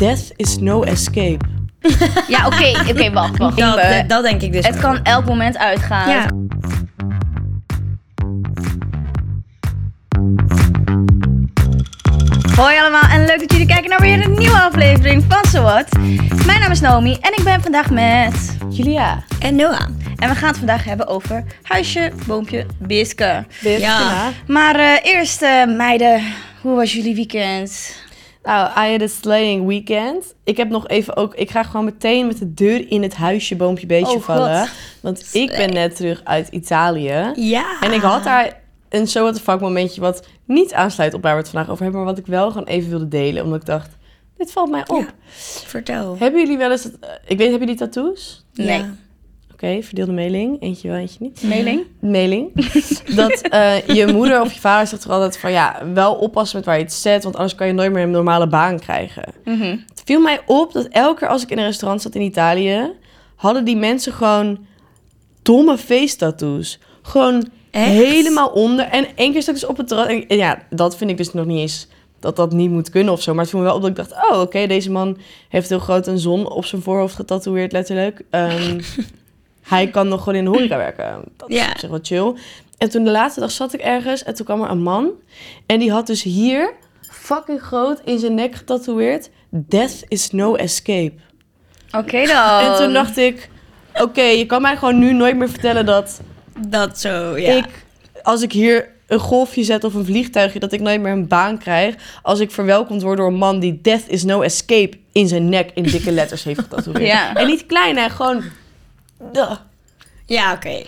Death is no escape. Ja, oké, oké, wacht, wacht. Dat, Imbe. dat, dat denk ik dus het kan elk moment uitgaan. Ja. Hoi allemaal en leuk dat jullie kijken naar weer een nieuwe aflevering van So What. Mijn naam is Naomi en ik ben vandaag met Julia. En Noah. En we gaan het vandaag hebben over huisje, boompje, biske. Ja. Maar eh, eerst eh, meiden, hoe was jullie weekend? Nou, I had a slaying weekend. Ik heb nog even ook... Ik ga gewoon meteen met de deur in het huisje boompje beestje Oh, vallen. God. Want ik ben net terug uit Italië. Ja. En ik had daar een so what the fuck momentje wat niet aansluit op waar we het vandaag over hebben, maar wat ik wel gewoon even wilde delen, omdat ik dacht, dit valt mij op. Ja. Vertel. Hebben jullie wel eens, het, eh, ik weet, hebben jullie tattoos? Nee. Ja. Oké, verdeelde mailing, eentje wel, eentje niet. Mailing? Mailing. dat eh, je moeder of je vader zegt er altijd van, ja, wel oppassen met waar je het zet, want anders kan je nooit meer een normale baan krijgen. Mhm. Het viel mij op dat elke keer als ik in een restaurant zat in Italië, hadden die mensen gewoon domme face tattoos. Gewoon Echt? helemaal onder. En één keer stak ik dus op het terras. En en ja, dat vind ik dus nog niet eens dat dat niet moet kunnen of zo. Maar het viel me wel op dat ik dacht, oh oké, deze man heeft heel groot een zon op zijn voorhoofd getatoeëerd, letterlijk. Ehm, hij kan nog gewoon in de horeca werken. Dat is op zich wel chill. En toen de laatste dag zat ik ergens en toen kwam er een man. En die had dus hier, fucking groot, in zijn nek getatoeëerd... Death is no escape. Oké dan. En toen dacht ik, oké, je kan mij gewoon nu nooit meer vertellen dat Dat zo, ja. ik, als ik hier een golfje zet of een vliegtuigje, dat ik nooit meer een baan krijg. Als ik verwelkomd word door een man die Death is no escape in zijn nek in dikke letters heeft getatoeëerd. Ja. En niet klein, hè, gewoon... Duh. Ja, oké.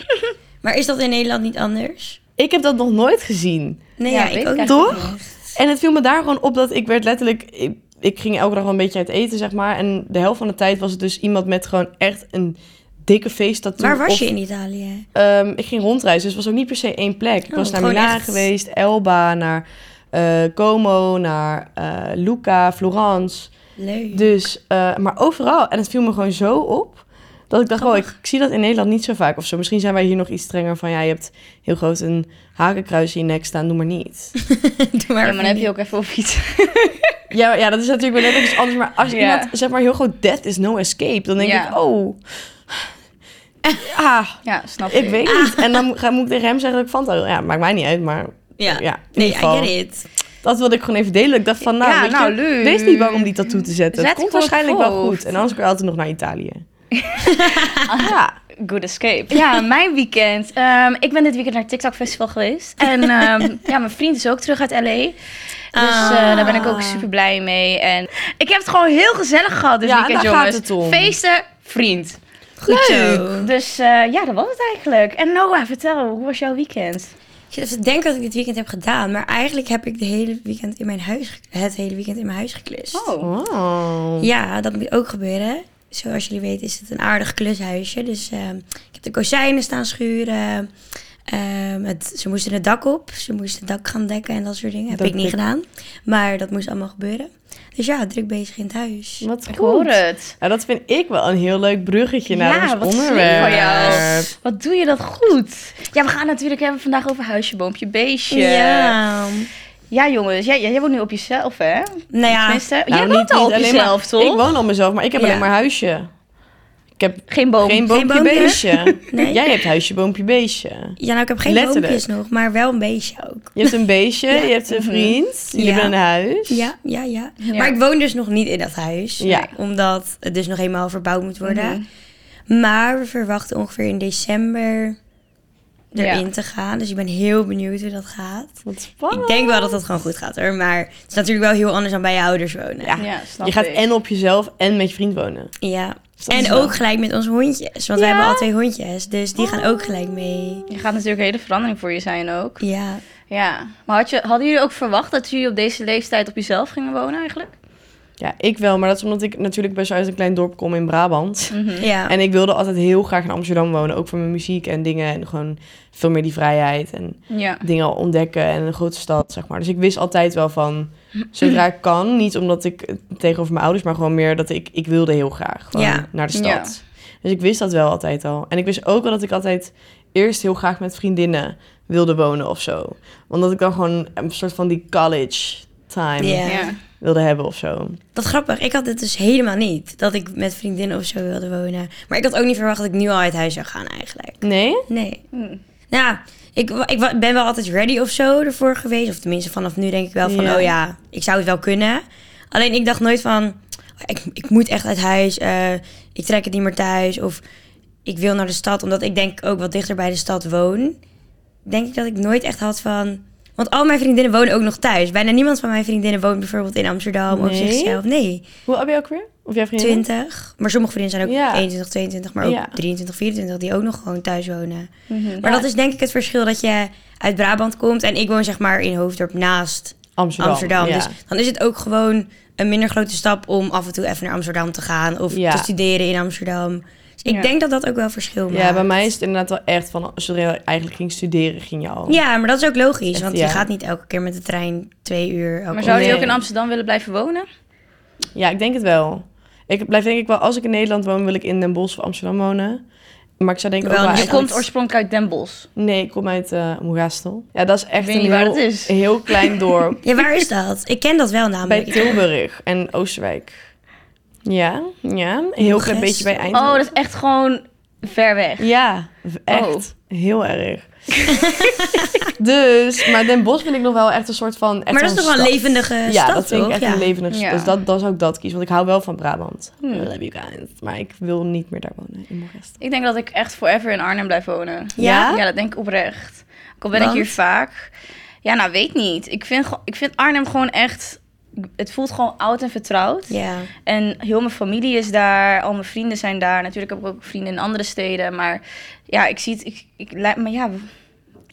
maar is dat in Nederland niet anders? Ik heb dat nog nooit gezien. Nee, Ja, ja, weet ik ook niet. Toch? En het viel me daar gewoon op dat ik werd letterlijk... Ik, ik ging elke dag wel een beetje uit eten, zeg maar. En de helft van de tijd was het dus iemand met gewoon echt een dikke tattoo. Waar was of- je in Italië? Ehm, ik ging rondreizen, dus het was ook niet per se één plek. Ik Oh, was naar Milaan echt. geweest, Elba, naar eh, Como, naar eh, Lucca, Florence. Leuk. Dus, eh, maar overal. En het viel me gewoon zo op. Dat ik dacht, oh, ik, ik zie dat in Nederland niet zo vaak of zo. Misschien zijn wij hier nog iets strenger van, ja, je hebt heel groot een hakenkruis in je nek staan, doe maar niet. Doe maar Ja, maar dan heb je ook even op iets. ja, ja, dat is natuurlijk wel net iets anders. Maar als je Ja. iemand, zeg maar, heel groot death is no escape, dan denk Ja. ik, oh... Ja, Ja, snap ik weet niet. En dan ga, moet ik tegen hem zeggen dat ik Fanta wil. Ja, maakt mij niet uit, maar Ja. ja, Nee, I get it. Dat wilde ik gewoon even delen. Ik dacht van, nou, Ja, weet nou, je, leuk. wees niet bang om die tattoo te zetten. Zet het komt waarschijnlijk wel goed. En anders kan je altijd nog naar Italië. ja. Good escape. Ja, mijn weekend. Ehm, ik ben dit weekend naar het TikTok Festival geweest. En ehm, ja, mijn vriend is ook terug uit LA. Dus eh, daar ben ik ook Ah. super blij mee. En ik heb het gewoon heel gezellig gehad dit Ja, weekend, daar gaat jongens. het om. Feesten, vriend. Goed zo. Dus eh, ja, dat was het eigenlijk. En Noah, vertel, hoe was jouw weekend? Ik zit even te denken wat ik dit weekend heb gedaan. Maar eigenlijk heb ik de hele weekend in mijn huis, het hele weekend in mijn huis geklust. Oh. Oh. Ja, dat moet ook gebeuren. Zoals jullie weten is het een aardig klushuisje. Dus ehm, ik heb de kozijnen staan schuren. Ehm, het, ze moesten het dak op. Ze moesten het dak gaan dekken en dat soort dingen. Heb ik niet ik- gedaan. Maar dat moest allemaal gebeuren. Dus ja, druk bezig in het huis. Wat Ik hoor het. Nou, dat vind ik wel een heel leuk bruggetje naar Ja, ons wat onderwerp. jou. Wat doe je dat goed? Ja, we gaan natuurlijk hebben vandaag over huisje, boompje, beestje. Ja. Ja, jongens. Jij, jij woont nu op jezelf, hè? Nou ja, Tenminste, Nou, jij woont al op alleen jezelf, maar, toch? Ik woon al mezelf, maar ik heb Ja. alleen maar huisje. Ik heb Geen boom. geen boompje, boompje? beestje. Nee. Jij hebt huisje, boompje, beestje. ja, nou ik heb geen Letterlijk. boompjes nog, maar wel een beestje ook. Je hebt een beestje, Ja. je hebt een vriend, jullie Ja. hebben een huis. Ja, ja, ja, Ja. Maar ik woon dus nog niet in dat huis. Ja. Omdat het dus nog eenmaal verbouwd moet worden. Mhm. Maar we verwachten ongeveer in december erin Ja. te gaan. Dus ik ben heel benieuwd hoe dat gaat. Wat spannend. Ik denk wel dat dat gewoon goed gaat hoor. Maar het is natuurlijk wel heel anders dan bij je ouders wonen. Ja. Ja, snap Je gaat ik. en op jezelf en met je vriend wonen. Ja. Dus En wel- ook gelijk met onze hondjes. Want we Ja? hebben al twee hondjes. Dus die gaan ook gelijk mee. Je gaat natuurlijk een hele verandering voor je zijn ook. Ja. Ja. Maar had je, hadden jullie ook verwacht dat jullie op deze leeftijd op jezelf gingen wonen eigenlijk? Ja, ik wel, maar dat is omdat ik natuurlijk best wel uit een klein dorp kom in Brabant. Mhm. Ja. En ik wilde altijd heel graag in Amsterdam wonen, ook voor mijn muziek en dingen. En gewoon veel meer die vrijheid en Ja. dingen ontdekken en een grote stad, zeg maar. Dus ik wist altijd wel van, zodra ik kan, niet omdat ik tegenover mijn ouders, maar gewoon meer dat ik, ik wilde heel graag Ja. naar de stad. Ja. Dus ik wist dat wel altijd al. En ik wist ook wel dat ik altijd eerst heel graag met vriendinnen wilde wonen of zo. Want dat ik dan gewoon een soort van die college time Ja. Wilde hebben of zo. Dat grappig. Ik had het dus helemaal niet. Dat ik met vriendinnen of zo wilde wonen. Maar ik had ook niet verwacht dat ik nu al uit huis zou gaan eigenlijk. Nee? Nee. Hm. Nou, ik, ik ben wel altijd ready of zo ervoor geweest. Of tenminste, vanaf nu denk ik wel van, Ja. oh ja, ik zou het wel kunnen. Alleen ik dacht nooit van, oh, ik, ik moet echt uit huis. eh, ik trek het niet meer thuis. Of ik wil naar de stad, omdat ik denk ook wat dichter bij de stad woon. Denk ik dat ik nooit echt had van... Want al mijn vriendinnen wonen ook nog thuis. Bijna niemand van mijn vriendinnen woont bijvoorbeeld in Amsterdam of zichzelf. Nee, Hoe oud ben je ook weer? Of jij vriendin? 20. Maar sommige vrienden zijn ook Ja. 21, 22, maar ook Ja. 23, 24 die ook nog gewoon thuis wonen. Mhm. Maar dat is denk ik het verschil dat je uit Brabant komt en ik woon zeg maar in Hoofddorp naast Amsterdam. Amsterdam. Dus dan is het ook gewoon een minder grote stap om af en toe even naar Amsterdam te gaan of te studeren in Amsterdam. Ik Ja. denk dat dat ook wel verschil maakt. Ja, bij mij is het inderdaad wel echt van... Zodra je eigenlijk ging studeren, ging je al... Ja, maar dat is ook logisch, Echt, want ja. je gaat niet elke keer met de trein twee uur. elke Maar zou je Nee. ook in Amsterdam willen blijven wonen? Ja, ik denk het wel. Ik blijf denk ik wel... Als ik in Nederland woon, wil ik in Den Bosch of Amsterdam wonen. Maar ik zou denk ik Wel, ook wel... je eigenlijk- komt oorspronkelijk uit Den Bosch. Nee, ik kom uit eh Moergastel. Ja, dat is echt een heel, is. heel klein dorp. Ja, waar is dat? Ik ken dat wel bij namelijk. Tilburg en Oosterwijk. Ja, ja. Een heel klein beetje bij Eindhoven. Oh, dat is echt gewoon ver weg. Ja, echt. Oh. Heel erg. dus, maar Den Bosch vind ik nog wel echt een soort van... echt maar dat is toch wel een stad. levendige Ja, stad, dat vind ik toch? echt Ja. een levendige Ja. Dus dat, dan zou ik dat kiezen, want ik hou wel van Brabant. Hmm. I love you guys. Maar ik wil niet meer daar wonen, in. Ik denk dat ik echt forever in Arnhem blijf wonen. Ja? Ja, dat denk ik oprecht. Ook al ben ik hier vaak. Ja, nou, weet niet. Ik vind, gewoon- ik vind Arnhem gewoon echt... Het voelt gewoon oud en vertrouwd. Ja. En heel mijn familie is daar. Al mijn vrienden zijn daar. Natuurlijk heb ik ook vrienden in andere steden. Maar ja, ik zie het... Ik, ik, me, ja,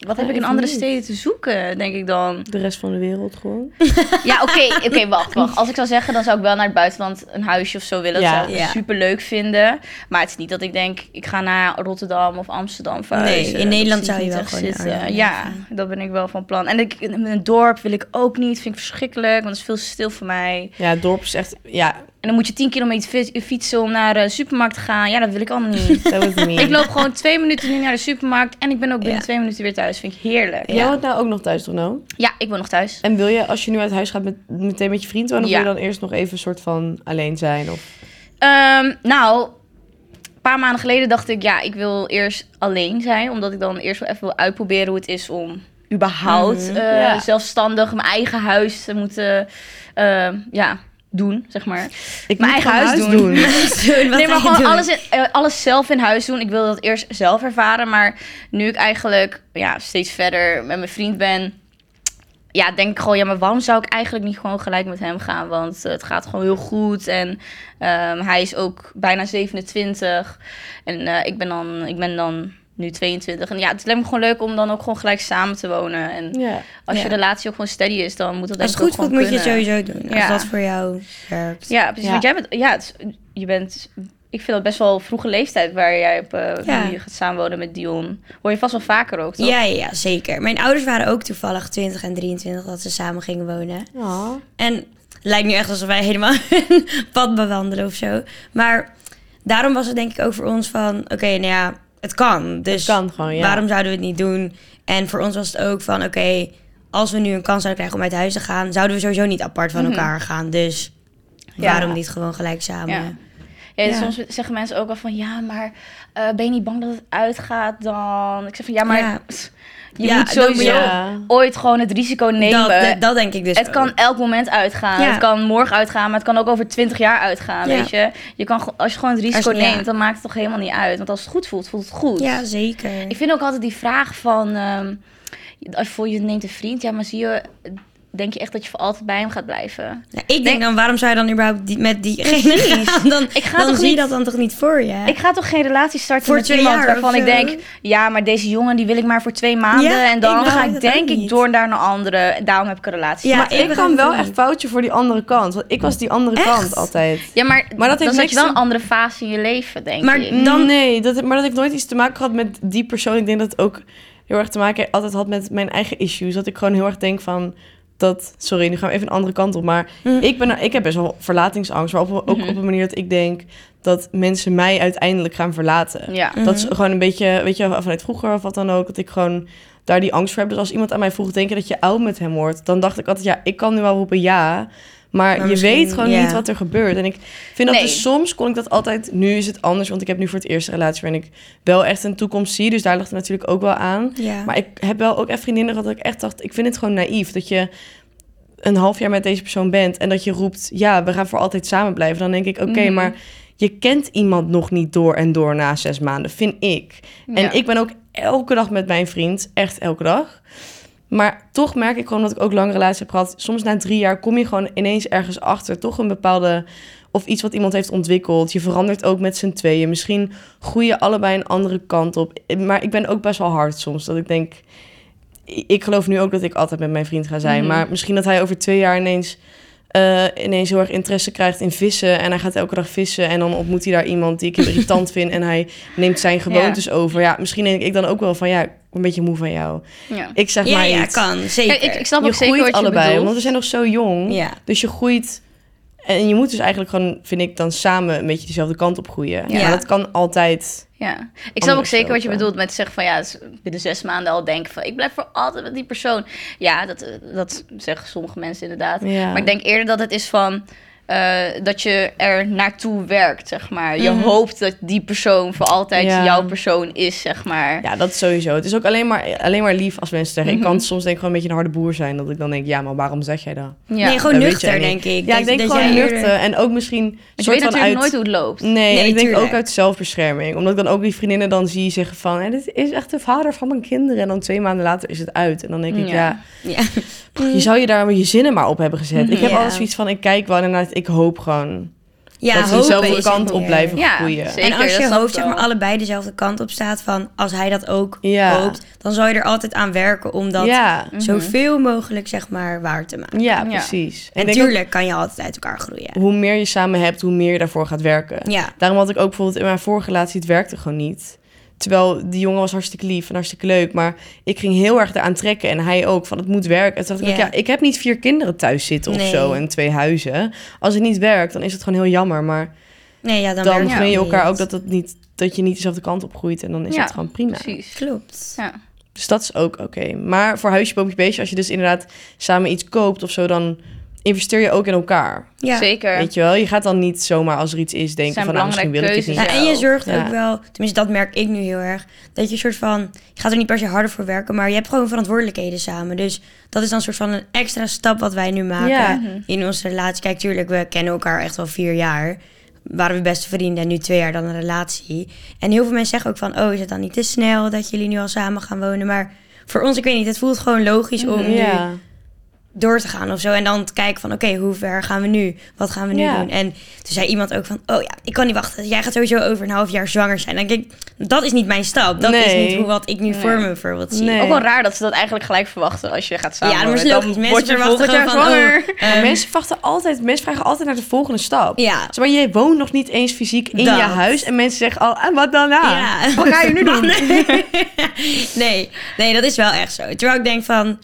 wat heb ik in andere niet. steden te zoeken, denk ik dan? De rest van de wereld gewoon. Ja, oké, oké, wacht, wacht. Als ik zou zeggen, dan zou ik wel naar het buitenland een huisje of zo willen. Dat Ja. zou ik Ja. super leuk vinden. Maar het is niet dat ik denk, ik ga naar Rotterdam of Amsterdam verhuizen. Nee, in Nederland zou je wel gewoon zitten. Ja, dat ben ik wel van plan. En ik, in een dorp wil ik ook niet. Vind ik verschrikkelijk, want het is veel te stil voor mij. Ja, het dorp is echt... Ja, En dan moet je 10 kilometer fi- fietsen om naar de supermarkt te gaan. Ja, dat wil ik allemaal niet. dat ik loop gewoon twee minuten nu naar de supermarkt. En ik ben ook binnen Ja. twee minuten weer thuis. Vind ik heerlijk. Jij woont nou ook nog thuis, toch nou? Ja, ik woon nog thuis. En wil je, als je nu uit huis gaat, met, meteen met je vriend wonen? Of Ja. wil je dan eerst nog even een soort van alleen zijn? Of... Ehm, nou, een paar maanden geleden dacht ik, ja, ik wil eerst alleen zijn. Omdat ik dan eerst wel even wil uitproberen hoe het is om überhaupt Mhm. eh, Ja. zelfstandig mijn eigen huis te moeten eh, ja, doen, zeg maar. Ik Mijn eigen huis doen. Doen, nee, maar gewoon doen? alles, in- eh, alles zelf in huis doen. Ik wilde dat eerst zelf ervaren. Maar nu ik eigenlijk ja, steeds verder met mijn vriend ben... Ja, denk ik gewoon, ja, maar waarom zou ik eigenlijk niet gewoon gelijk met hem gaan? Want eh, het gaat gewoon heel goed. En ehm, hij is ook bijna 27. En eh, ik, ben dan, ik ben dan nu 22. En ja, het lijkt me gewoon leuk om dan ook gewoon gelijk samen te wonen. En Ja. als Ja. je relatie ook gewoon steady is, dan moet dat denk Als ik het ook goed voelt, gewoon moet je het sowieso doen. Als Ja. dat voor jou werkt. Ja, precies. Ja. Want jij bent, ja, het je bent, ik vind dat best wel vroege leeftijd waar jij op eh Ja. nu gaat samenwonen met Dion. Hoor je vast wel vaker ook, toch? Ja, ja, ja, zeker. Mijn ouders waren ook toevallig 20 en 23 dat ze samen gingen wonen. Ja. En het lijkt nu echt alsof wij helemaal een pad bewandelen of zo. Maar daarom was het denk ik ook voor ons van... Oké, nou ja, het kan. Dus Het kan gewoon, ja. waarom zouden we het niet doen? En voor ons was het ook van... Oké, als we nu een kans zouden krijgen om uit huis te gaan... zouden we sowieso niet apart van Mhm. elkaar gaan. Dus Ja. waarom niet gewoon gelijk samen? Ja. Ja, Ja. Soms zeggen mensen ook wel van, ja, maar eh, ben je niet bang dat het uitgaat dan? Ik zeg van, ja, maar Ja. Je Ja, moet sowieso Ja. ooit gewoon het risico nemen. Dat, dat, dat denk ik dus het ook. kan elk moment uitgaan. Ja. Het kan morgen uitgaan, maar het kan ook over 20 jaar uitgaan, weet je. je kan, als je gewoon het risico neemt, dan maakt het toch helemaal niet uit. Want als het goed voelt, voelt het goed. Ja, zeker. Ik vind ook altijd die vraag van... ehm als voor je neemt een vriend, ja, maar zie je... Denk je echt dat je voor altijd bij hem gaat blijven? Nou, ik denk Denk- dan, waarom zou je dan überhaupt die, met diegene gaan? Dan, Ik ga dan toch zie je niet- dat dan toch niet voor je? Ik ga toch geen relatie starten Voor met twee iemand jaar waarvan ik denk... Ja, maar deze jongen die wil ik maar voor twee maanden. Ja, en dan ik ga ik denk ik door naar een andere. En daarom heb ik een relatie. Ja, maar, ik ik kan wel echt foutje voor die andere kant. Want ik was die andere Echt? kant altijd. ja, maar, Maar dat heeft dan zat je wel een andere fase in je leven, denk Maar ik. Dan- Nee, dat, maar dat heeft nooit iets te maken gehad met die persoon. Ik denk dat het ook heel erg te maken altijd had met mijn eigen issues. Dat ik gewoon heel erg denk van... Dat, sorry, nu gaan we even een andere kant op. Maar Hm. ik, ben, ik heb best wel verlatingsangst. Maar op, ook Mhm. op een manier dat ik denk... dat mensen mij uiteindelijk gaan verlaten. Ja. Mhm. Dat is gewoon een beetje, weet je, vanuit vroeger of wat dan ook, dat ik gewoon daar die angst voor heb. Dus als iemand aan mij vroeg, denk je dat je oud met hem wordt? Dan dacht ik altijd, ja, ik kan nu wel roepen ja, Maar, Maar je weet gewoon ja. niet wat er gebeurt. En ik vind dat Nee. dus soms kon ik dat altijd... Nu is het anders, want ik heb nu voor het eerst een relatie... waarin ik wel echt een toekomst zie. Dus daar ligt het natuurlijk ook wel aan. Ja. Maar ik heb wel ook echt vriendinnen gehad dat ik echt dacht... ik vind het gewoon naïef dat je een half jaar met deze persoon bent... en dat je roept, ja, we gaan voor altijd samen blijven. Dan denk ik, oké, Mhm. maar je kent iemand nog niet door en door na zes maanden, vind ik. En ik ben ook elke dag met mijn vriend, echt elke dag. Maar toch merk ik gewoon dat ik ook lange relaties heb gehad. Soms na drie jaar kom je gewoon ineens ergens achter. Toch een bepaalde... Of iets wat iemand heeft ontwikkeld. Je verandert ook met z'n tweeën. Misschien groei je allebei een andere kant op. Maar ik ben ook best wel hard soms. Dat ik denk... Ik geloof nu ook dat ik altijd met mijn vriend ga zijn. Mhm. Maar misschien dat hij over twee jaar ineens... eh, ineens heel erg interesse krijgt in vissen. En hij gaat elke dag vissen. En dan ontmoet hij daar iemand die ik irritant vind. En hij neemt zijn gewoontes over. Ja, misschien denk ik dan ook wel van... Ja, een beetje moe van jou. Ja. Ik zeg ja, maar ja, iets. kan. Zeker. Kijk, ik, ik snap je ook zeker groeit wat je allebei, bedoelt. want we zijn nog zo jong. Ja. Dus je groeit... En je moet dus eigenlijk gewoon, vind ik, dan samen een beetje dezelfde kant op groeien. Ja. Maar dat kan altijd... Ja, ik snap ook zeker wat je bedoelt met zeggen van ja, binnen zes maanden al denken van ik blijf voor altijd met die persoon. Ja, dat, dat zeggen sommige mensen inderdaad. Ja. Maar ik denk eerder dat het is van eh, dat je er naartoe werkt, zeg maar. Je Mhm. hoopt dat die persoon voor altijd Ja. jouw persoon is, zeg maar. Ja, dat is sowieso. Het is ook alleen maar, alleen maar lief als mensen zeggen. Ik Mhm. kan soms denk ik gewoon een beetje een harde boer zijn. Dat ik dan denk, ja, maar waarom zeg jij dat? Ja. Nee, gewoon Dat nuchter, denk ik. Ja, Dat- ik denk dat gewoon jij eerder- nuchter. En ook misschien een je weet natuurlijk uit... nooit hoe het loopt. Nee, Nee, ik denk ook uit zelfbescherming. Omdat ik dan ook die vriendinnen dan zie zeggen van... "Hé, dit is echt de vader van mijn kinderen. En dan twee maanden later is het uit. En dan denk ik, ja, Ja. Ja. je zou je daar je zinnen maar op hebben gezet. Ik heb Ja. altijd zoiets van, ik kijk wel en ik hoop gewoon... Ja, dat ze dezelfde kant op blijven Ja, groeien. zeker. En als je hoofd zeg maar allebei dezelfde kant op staat van als hij dat ook Ja. hoopt, dan zal je er altijd aan werken om dat ja, zoveel mogelijk zeg maar waar te maken. ja, Ja. precies. En ik denk ook, tuurlijk kan je altijd uit elkaar groeien. hoe meer je samen hebt, hoe meer je daarvoor gaat werken. Ja. Daarom had ik ook bijvoorbeeld in mijn vorige relatie, het werkte gewoon niet. Terwijl die jongen was hartstikke lief en hartstikke leuk. Maar ik ging heel erg eraan trekken. En hij ook, van het moet werken. En toen dacht ik, Ja. ik heb niet vier kinderen thuis zitten of Nee. zo. En twee huizen. Als het niet werkt, dan is het gewoon heel jammer. Maar Nee, ja, dan, dan, gun je elkaar niet. ook dat, het niet, dat je niet dezelfde kant op groeit. En dan is Ja, het gewoon prima. Precies. Klopt. Ja. Dus dat is ook oké. Maar voor huisje, boompje, beestje, als je dus inderdaad samen iets koopt of zo, dan investeer je ook in elkaar. Ja. Zeker. Weet je wel? Je gaat dan niet zomaar als er iets is denken zijn van, nou, misschien wil ik het niet. Ja, en je zorgt Ja. ook wel, tenminste dat merk ik nu heel erg, dat je een soort van, je gaat er niet per se harder voor werken, maar je hebt gewoon verantwoordelijkheden samen. Dus dat is dan een soort van een extra stap wat wij nu maken Ja. Mhm. in onze relatie. Kijk, tuurlijk, we kennen elkaar echt al vier jaar. Waren we beste vrienden en nu twee jaar dan een relatie. En heel veel mensen zeggen ook van, oh, is het dan niet te snel dat jullie nu al samen gaan wonen? Maar voor ons, ik weet niet, het voelt gewoon logisch om nu Ja. Door te gaan of zo. En dan te kijken van, oké, hoe ver gaan we nu? Wat gaan we nu Ja. doen? En toen zei iemand ook van, oh ja, ik kan niet wachten. Jij gaat sowieso over een half jaar zwanger zijn. Dan denk ik, dat is niet mijn stap. Dat is niet hoe wat ik nu voor me bijvoorbeeld zie. Nee. Ook wel raar dat ze dat eigenlijk gelijk verwachten als je gaat samen. Ja, maar dat is logisch. Mensen je verwachten van, zwanger. oh, ehm, mensen, verwachten altijd, mensen vragen altijd naar de volgende stap. Ja. Zeg maar jij woont nog niet eens fysiek in Dat. je huis. En mensen zeggen al, en wat daarna? Ja. Wat ga je nu doen? nee, nee, dat is wel echt zo. Terwijl ik denk van,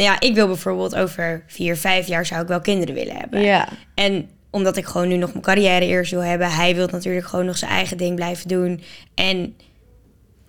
nou ja, ik wil bijvoorbeeld over vier, vijf jaar zou ik wel kinderen willen hebben. Ja. En omdat ik gewoon nu nog mijn carrière eerst wil hebben, hij wil natuurlijk gewoon nog zijn eigen ding blijven doen. En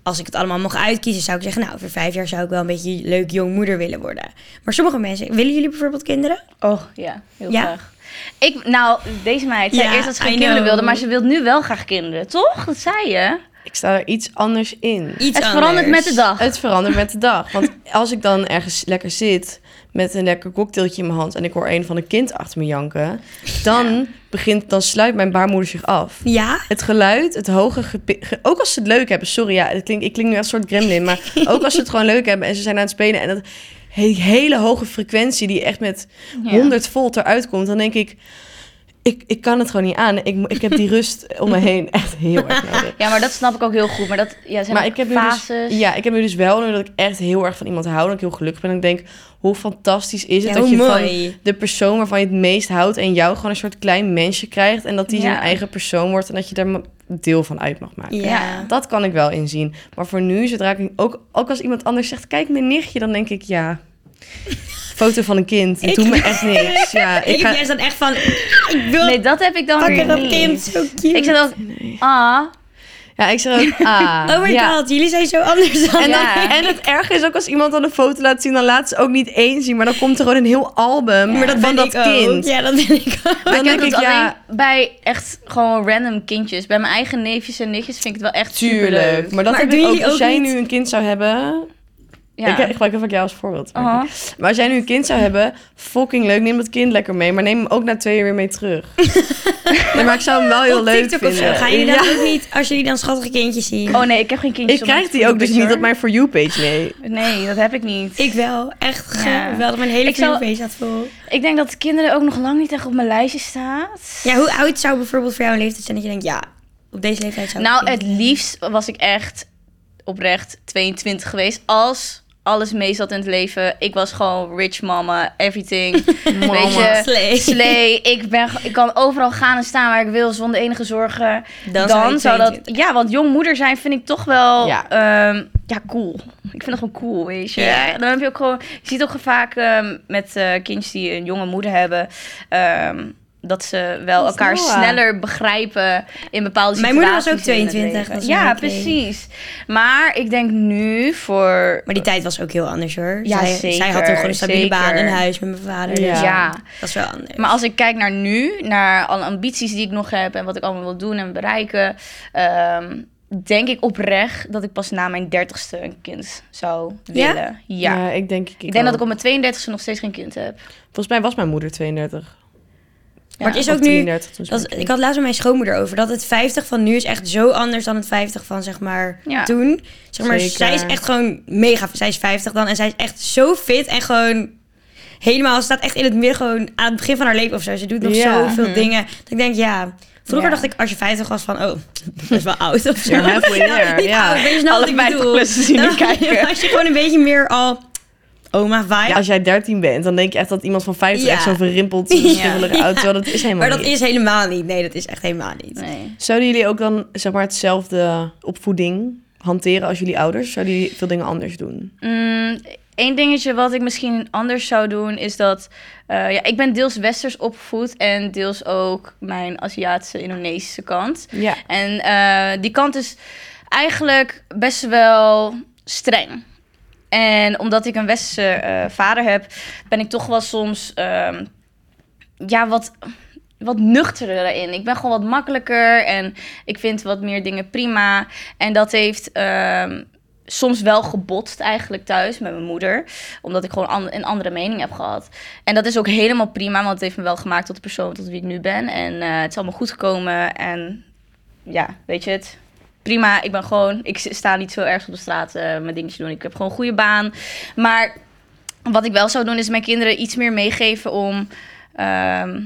als ik het allemaal mocht uitkiezen, zou ik zeggen, nou, over vijf jaar zou ik wel een beetje leuk jong moeder willen worden. Maar sommige mensen, willen jullie bijvoorbeeld kinderen? Oh, ja, heel Ja? graag. Ik, nou, deze meid zei Ja, eerst dat ze geen kinderen wilde, maar ze wil nu wel graag kinderen, toch? Dat zei je. Ik sta er iets anders in. Iets het verandert anders. met de dag. Het verandert met de dag. Want als ik dan ergens lekker zit met een lekker cocktailtje in mijn hand... en ik hoor een van een kind achter me janken... dan, begint, dan sluit mijn baarmoeder zich af. Ja? Het geluid, het hoge... ge- ook als ze het leuk hebben, sorry, ja, het klinkt, ik klink nu als een soort gremlin... maar ook als ze het gewoon leuk hebben en ze zijn aan het spelen... en dat he- hele hoge frequentie die echt met Ja. 100 volt eruit komt... dan denk ik, ik, ik kan het gewoon niet aan. Ik, ik heb die rust om me heen echt heel erg nodig. Ja, maar dat snap ik ook heel goed. Maar dat ja, zijn Maar ik heb, nu fases. dus, ja, ik heb nu dus wel nu dat ik echt heel erg van iemand hou. Dat ik heel gelukkig ben. En ik denk, hoe fantastisch is het Ja, dat je mooi. van de persoon waarvan je het meest houdt... en jou gewoon een soort klein mensje krijgt. En dat die Ja. zijn eigen persoon wordt. En dat je er ma- deel van uit mag maken. Ja. Ja. Dat kan ik wel inzien. Maar voor nu, zodra ik ook, ook als iemand anders zegt... kijk, mijn nichtje, dan denk ik, ja... Foto van een kind, Ik- doet me echt niks. Ja, Ik, ga... juist dan echt van, ik wil Nee, dat heb ik dan pakken weer dat niet. kind, zo cute. Ik zeg ook, ah, Ja, ik zeg ook, ah. Oh my ja. god, jullie zijn zo anders dan En, dan, Ja. en het erge is ook als iemand dan een foto laat zien, dan laat ze ook niet één zien, maar dan komt er gewoon een heel album Maar dat van ben dat ik kind. ook. Ja, dat ben ik ook. Maar Dan ik heb denk dat ik, ja- alleen bij echt gewoon random kindjes. Bij mijn eigen neefjes en nichtjes vind ik het wel echt superleuk. Tuurlijk. Maar dat Maar heb doen ik ook. jullie Als ook jij niet- nu een kind zou hebben. Ja. Ik, ik gebruik even jou als voorbeeld. Maar als jij nu een kind zou hebben, fucking leuk. Neem dat kind lekker mee. Maar neem hem ook na twee jaar weer mee terug. nee, maar ik zou hem wel heel Op leuk TikTok of vinden. zo. Gaan jullie dan Ja. ook niet, als jullie dan schattige kindjes zien? Oh nee, ik heb geen kindjes. Ik krijg die ook dus niet op mijn For You-page mee. Nee, dat heb ik niet. Ik wel. Echt Ja. geweldig. Mijn hele Ik zou- videoface staat vol. Ik denk dat kinderen ook nog lang niet echt op mijn lijstje staat. Ja, hoe oud zou bijvoorbeeld voor jou een leeftijd zijn dat je denkt, ja, op deze leeftijd zou ik Nou, het liefst was ik echt oprecht 22 geweest. Als alles mee zat in het leven. Ik was gewoon rich mama, everything. Weet je, Slay. slay. Ik, ben, ik kan overal gaan en staan waar ik wil zonder enige zorgen. Dan Dan, zou dat... 22. Ja, want jongmoeder zijn vind ik toch wel... Ja. Ja, ja cool. Ik vind dat gewoon cool, weet je. Ja. Dan heb je ook gewoon... Je ziet ook vaak ehm, met eh, kindjes die een jonge moeder hebben... ehm, dat ze wel Dat elkaar Noah. sneller begrijpen in bepaalde Mijn situaties. moeder was ook in het 22 leven. dat ze Ja, precies. Maar ik denk nu voor... Maar die tijd was ook heel anders hoor. Ja, zij, zeker, zij had toen gewoon een stabiele zeker. baan, een huis met mijn vader. Ja. Dus Ja. dat is wel anders. Maar als ik kijk naar nu, naar alle ambities die ik nog heb en wat ik allemaal wil doen en bereiken, ehm, denk ik oprecht dat ik pas na mijn dertigste een kind zou Ja? willen. Ja. ik denk ik. Ik denk dat ik op mijn 32e nog steeds geen kind heb. Volgens mij was mijn moeder 32. Maar het is ook nu... 33 toen ze Dat, ik had laatst met mijn schoonmoeder over dat het 50 van nu is echt zo anders dan het 50 van zeg maar Ja. toen. Zeg maar, Zeker. zij is echt gewoon mega. Zij is 50 dan en zij is echt zo fit en gewoon helemaal. Ze staat echt in het midden gewoon aan het begin van haar leven of zo. Ze doet nog Ja. zoveel Mhm. dingen. Dat ik denk ja. Vroeger Ja. dacht ik als je 50 was van oh, dat is wel oud of zo. You're halfway there, niet ja. oud, weet je wat Alle ik bedoel. 50-plussers die nu Dan- kijken. Als je gewoon een beetje meer al oma vibe. Ja, als jij 13 bent, dan denk je echt dat iemand van 50 Ja. echt zo'n verrimpeld, Ja. schimmelige auto. Terwijl dat is helemaal maar dat niet. is helemaal niet. Nee, dat is echt helemaal niet. Nee. Zouden jullie ook dan zeg maar hetzelfde opvoeding hanteren als jullie ouders? Zouden jullie veel dingen anders doen? Eén dingetje wat ik misschien anders zou doen is dat... eh, ja, ik ben deels westers opgevoed en deels ook mijn Aziatische, Indonesische kant. Ja. En eh, die kant is eigenlijk best wel streng. En omdat ik een westerse eh, vader heb, ben ik toch wel soms ehm, ja, wat, wat nuchterder daarin. Ik ben gewoon wat makkelijker en ik vind wat meer dingen prima. En dat heeft ehm, soms wel gebotst eigenlijk thuis met mijn moeder. Omdat ik gewoon een andere mening heb gehad. En dat is ook helemaal prima, want het heeft me wel gemaakt tot de persoon tot wie ik nu ben. En eh, het is allemaal goed gekomen. En ja, weet je het? Prima, ik ben gewoon... Ik sta niet zo erg op de straat eh mijn dingetje doen. Ik heb gewoon een goede baan. Maar wat ik wel zou doen, is mijn kinderen iets meer meegeven om... ehm,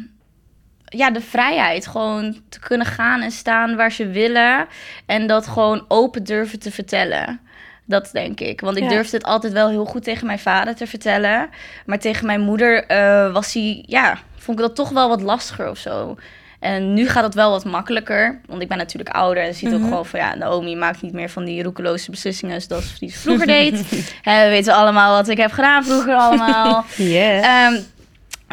ja, de vrijheid. Gewoon te kunnen gaan en staan waar ze willen. En dat gewoon open durven te vertellen. Dat denk ik. Want ik Ja. durfde het altijd wel heel goed tegen mijn vader te vertellen. Maar tegen mijn moeder eh, was hij, ja, vond ik dat toch wel wat lastiger of zo. En nu gaat het wel wat makkelijker. Want ik ben natuurlijk ouder en ziet ook Mhm. gewoon van ja, Naomi maakt niet meer van die roekeloze beslissingen zoals die ze vroeger deed. Hè, we weten allemaal wat ik heb gedaan vroeger allemaal. Yeah. Ehm,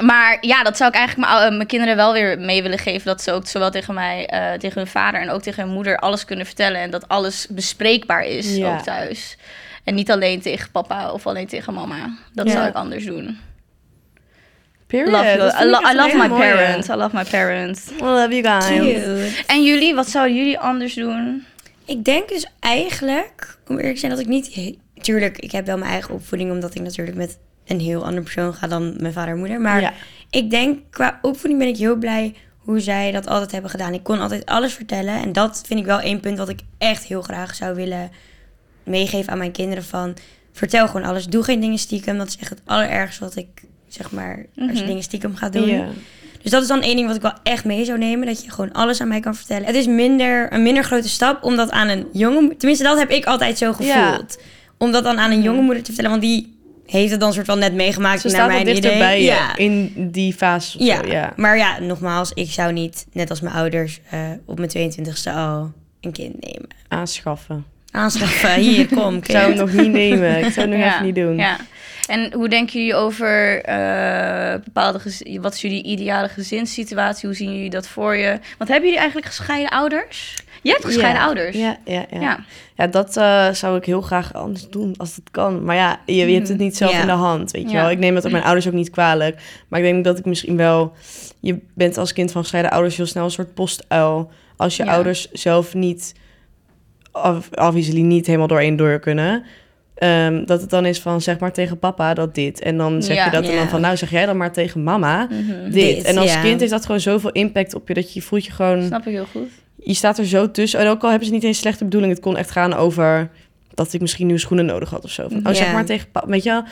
maar ja, dat zou ik eigenlijk mijn, ou- mijn kinderen wel weer mee willen geven. Dat ze ook zowel tegen mij, eh, tegen hun vader en ook tegen hun moeder alles kunnen vertellen. En dat alles bespreekbaar is Ja. ook thuis. En niet alleen tegen papa of alleen tegen mama. Dat Ja. zou ik anders doen. Period. Love you. I, lo- I love my mooie. parents. I love my parents. I love you guys. Cute. En jullie, wat zouden jullie anders doen? Ik denk dus eigenlijk, om eerlijk te zijn, dat ik niet... Tuurlijk, ik heb wel mijn eigen opvoeding, omdat ik natuurlijk met een heel andere persoon ga dan mijn vader en moeder. Maar Ja. ik denk, qua opvoeding ben ik heel blij hoe zij dat altijd hebben gedaan. Ik kon altijd alles vertellen. En dat vind ik wel één punt wat ik echt heel graag zou willen meegeven aan mijn kinderen. Van, vertel gewoon alles. Doe geen dingen stiekem. Dat is echt het allerergste wat ik, zeg maar, als je Mhm. dingen stiekem gaat doen. Dus dat is dan één ding wat ik wel echt mee zou nemen. Dat je gewoon alles aan mij kan vertellen. Het is minder, een minder grote stap om dat aan een jonge... Tenminste, dat heb ik altijd zo gevoeld. Ja. Om dat dan aan een jonge moeder te vertellen. Want die heeft het dan soort van net meegemaakt Ze naar mijn idee. bij Ja. in die fase. of Ja. zo, ja. maar ja, nogmaals, ik zou niet, net als mijn ouders, eh, op mijn 22e al een kind nemen. Aanschaffen. Aanschaffen, hier, kom. Ik zou hem nog niet nemen. Ik zou het nog Ja, even niet doen. Ja. En hoe denken jullie over eh, bepaalde gez- wat is jullie ideale gezinssituatie? Hoe zien jullie dat voor je? Want hebben jullie eigenlijk gescheiden ouders? Je hebt gescheiden Ja. ouders. Ja, ja, ja. Ja. Ja, dat eh, zou ik heel graag anders doen als het kan. Maar ja, je, je hebt het niet zelf Ja. in de hand, weet je wel. Ik neem dat op mijn ouders ook niet kwalijk. Maar ik denk dat ik misschien wel... Je bent als kind van gescheiden ouders heel snel een soort postuil. Als je ouders zelf niet... Of, obviously niet helemaal door één door kunnen... ehm, dat het dan is van zeg maar tegen papa dat dit. En dan zeg Ja. je dat en dan van nou zeg jij dan maar tegen mama Mhm. dit. Dit, en als kind heeft dat gewoon zoveel impact op je dat je voelt je gewoon Snap ik heel goed. je staat er zo tussen. En ook al hebben ze niet eens slechte bedoeling. Het kon echt gaan over dat ik misschien nieuwe schoenen nodig had of zo. Van, oh, zeg maar tegen papa. Weet je wel,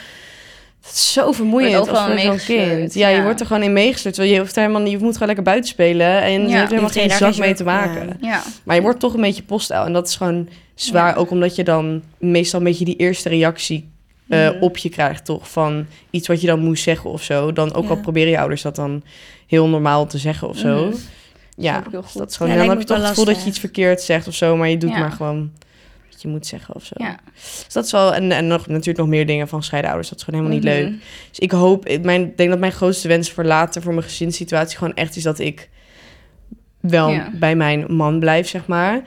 het is zo vermoeiend als voor zo'n kind. Ja, ja. je wordt er gewoon in meegesleurd. Terwijl je, hoeft er helemaal, niet- je moet gewoon lekker buiten spelen. En je heeft helemaal geen zak daar mee te maken. ja. Ja. Maar je wordt toch een beetje postuil. En dat is gewoon zwaar. Ja. Ook omdat je dan meestal een beetje die eerste reactie eh, Mhm. op je krijgt, toch? Van iets wat je dan moest zeggen of zo. Dan ook Ja. al proberen je ouders dat dan heel normaal te zeggen of zo. Mhm. Ja, dat is gewoon. Ja, dan heb je toch het gevoel dat je iets verkeerd zegt of zo, maar je doet Ja. maar gewoon je moet zeggen of zo. Ja. Dus dat is wel. En, en nog, natuurlijk nog meer dingen van scheiden ouders. Dat is gewoon helemaal niet Mhm. leuk. Dus ik hoop, ik mijn, denk dat mijn grootste wens voor later, voor mijn gezinssituatie, gewoon echt is dat ik wel Ja. bij mijn man blijf, zeg maar.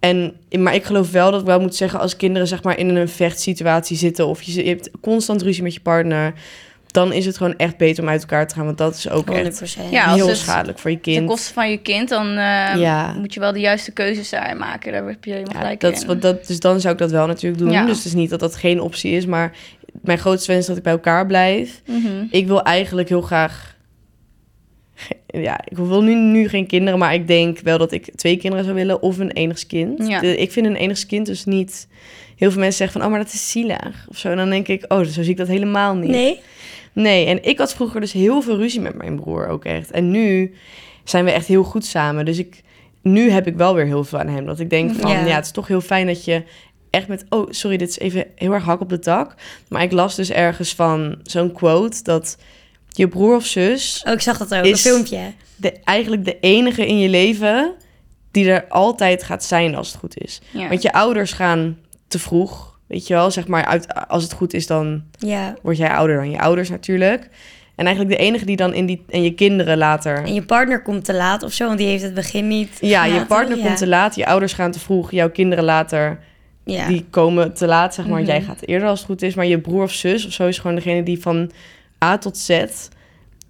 En, maar ik geloof wel dat ik wel moet zeggen, als kinderen zeg maar in een vechtsituatie zitten of je, je hebt constant ruzie met je partner, dan is het gewoon echt beter om uit elkaar te gaan, want dat is ook 100%. echt Ja, als heel het schadelijk voor je Ten kind. koste van je kind, dan eh, Ja. moet je wel de juiste keuzes daarin maken. Daar heb je helemaal Ja, gelijk dat in. is wat, dat, dus dan zou ik dat wel natuurlijk doen. Ja. Dus het is niet dat dat geen optie is, maar mijn grootste wens is dat ik bij elkaar blijf. Mhm. Ik wil eigenlijk heel graag. Ja, ik wil nu, nu geen kinderen, maar ik denk wel dat ik twee kinderen zou willen of een enigskind. Ja. Ik vind een enigskind dus niet. Heel veel mensen zeggen van, oh, maar dat is zielig of zo. En dan denk ik, oh, zo zie ik dat helemaal niet. Nee? Nee, en ik had vroeger dus heel veel ruzie met mijn broer ook echt. En nu zijn we echt heel goed samen. Dus ik, nu heb ik wel weer heel veel aan hem. Dat ik denk van, Ja. ja, het is toch heel fijn dat je echt met... Oh, sorry, dit is even heel erg hak op de tak. Maar ik las dus ergens van zo'n quote dat je broer of zus... Oh, ik zag dat ook, Is- een filmpje. De, eigenlijk de enige in je leven die er altijd gaat zijn als het goed is. Ja. Want je ouders gaan te vroeg, weet je wel. Zeg maar, uit, als het goed is, dan Ja. word jij ouder dan je ouders natuurlijk. En eigenlijk de enige die dan in die... En je kinderen later... En je partner komt te laat of zo, want die heeft het begin niet Ja, je partner ja. komt te laat, je ouders gaan te vroeg, jouw kinderen later, Ja. die komen te laat, zeg maar. Mhm. Jij gaat eerder als het goed is, maar je broer of zus of zo is gewoon degene die van A tot Z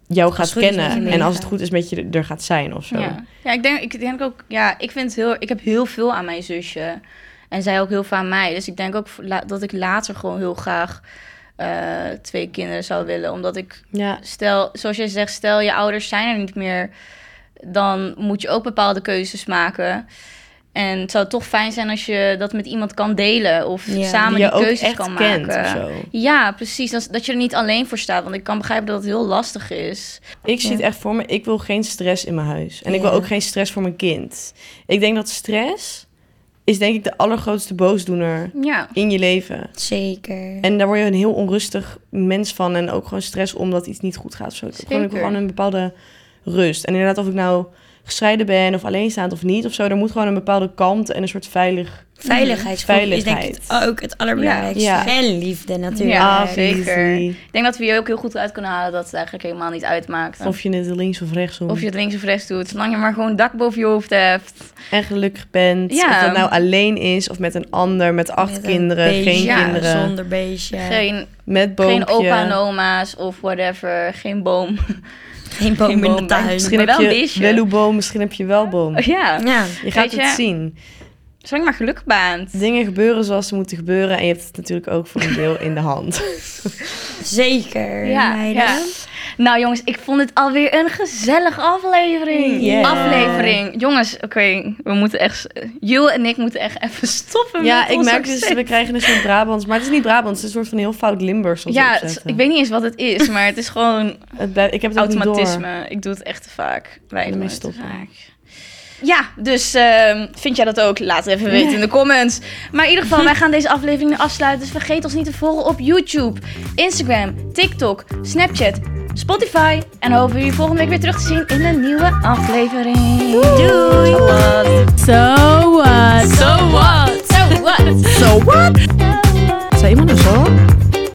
jou gaat kennen. En als het goed is met je er gaat zijn of zo. Ja, ja ik, denk, ik denk ook, ja, ik vind het heel, ik heb heel veel aan mijn zusje. En zij ook heel veel aan mij. Dus ik denk ook dat ik later gewoon heel graag eh, twee kinderen zou willen. Omdat ik, Ja, stel, zoals jij zegt, stel je ouders zijn er niet meer. Dan moet je ook bepaalde keuzes maken. En het zou toch fijn zijn als je dat met iemand kan delen. Of Ja. samen die je die ook keuzes echt kan kent maken. of zo. Ja, precies. Dat, dat je er niet alleen voor staat. Want ik kan begrijpen dat het heel lastig is. Ik zie Ja. het echt voor me, ik wil geen stress in mijn huis. En ik wil ook geen stress voor mijn kind. Ik denk dat stress is denk ik de allergrootste boosdoener Ja. in je leven. Zeker. En daar word je een heel onrustig mens van. En ook gewoon stress omdat iets niet goed gaat. of Zo. Ik, wil gewoon een bepaalde rust. En inderdaad, of ik nou gescheiden ben of alleenstaand of niet of zo. Er moet gewoon een bepaalde kalmte en een soort veilig... Veiligheidsgevoel is denk ik Veiligheid. ook het allerbelangrijkste. Ja. En liefde natuurlijk. Ja, Ah, zeker. Ik denk dat we hier ook heel goed uit kunnen halen dat het eigenlijk helemaal niet uitmaakt. Of je het links of rechts Of je het links of rechts doet, zolang je maar gewoon een dak boven je hoofd hebt. En gelukkig bent. Ja. Of dat nou alleen is of met een ander. Met acht Met kinderen, beestje, geen Ja, kinderen. Zonder beestje. Geen, Met boompje. geen opa en oma's of whatever, geen boom. Geen boom Geen in de tuin. Misschien heb wel een beestje. wel boom, misschien heb je wel boom. ja, Ja, Je gaat Weet je- het zien. zolang maar geluk baant. Dingen gebeuren zoals ze moeten gebeuren. En je hebt het natuurlijk ook voor een deel in de hand. zeker. Ja, meiden. ja. Nou jongens, ik vond het alweer een gezellige aflevering. Yeah. Aflevering. Jongens, oké, we moeten echt... Jul en ik moeten echt even stoppen ja, met ik ons merk dus, accent. we krijgen een soort Brabants. Maar het is niet Brabants, het is een soort van heel fout Limburgs. Ja, ik weet niet eens wat het is, maar het is gewoon Het ik heb het automatisme. Ik doe het echt te vaak. Wij doen het te vaak. Ja, dus ehm, vind jij dat ook? Laat het even weten in de comments. Maar in ieder geval, wij gaan deze aflevering afsluiten. Dus vergeet ons niet te volgen op YouTube, Instagram, TikTok, Snapchat, Spotify. En dan hopen we jullie volgende week weer terug te zien in een nieuwe aflevering. Doei! So what? So what? So what? So what? Zei iemand een zo?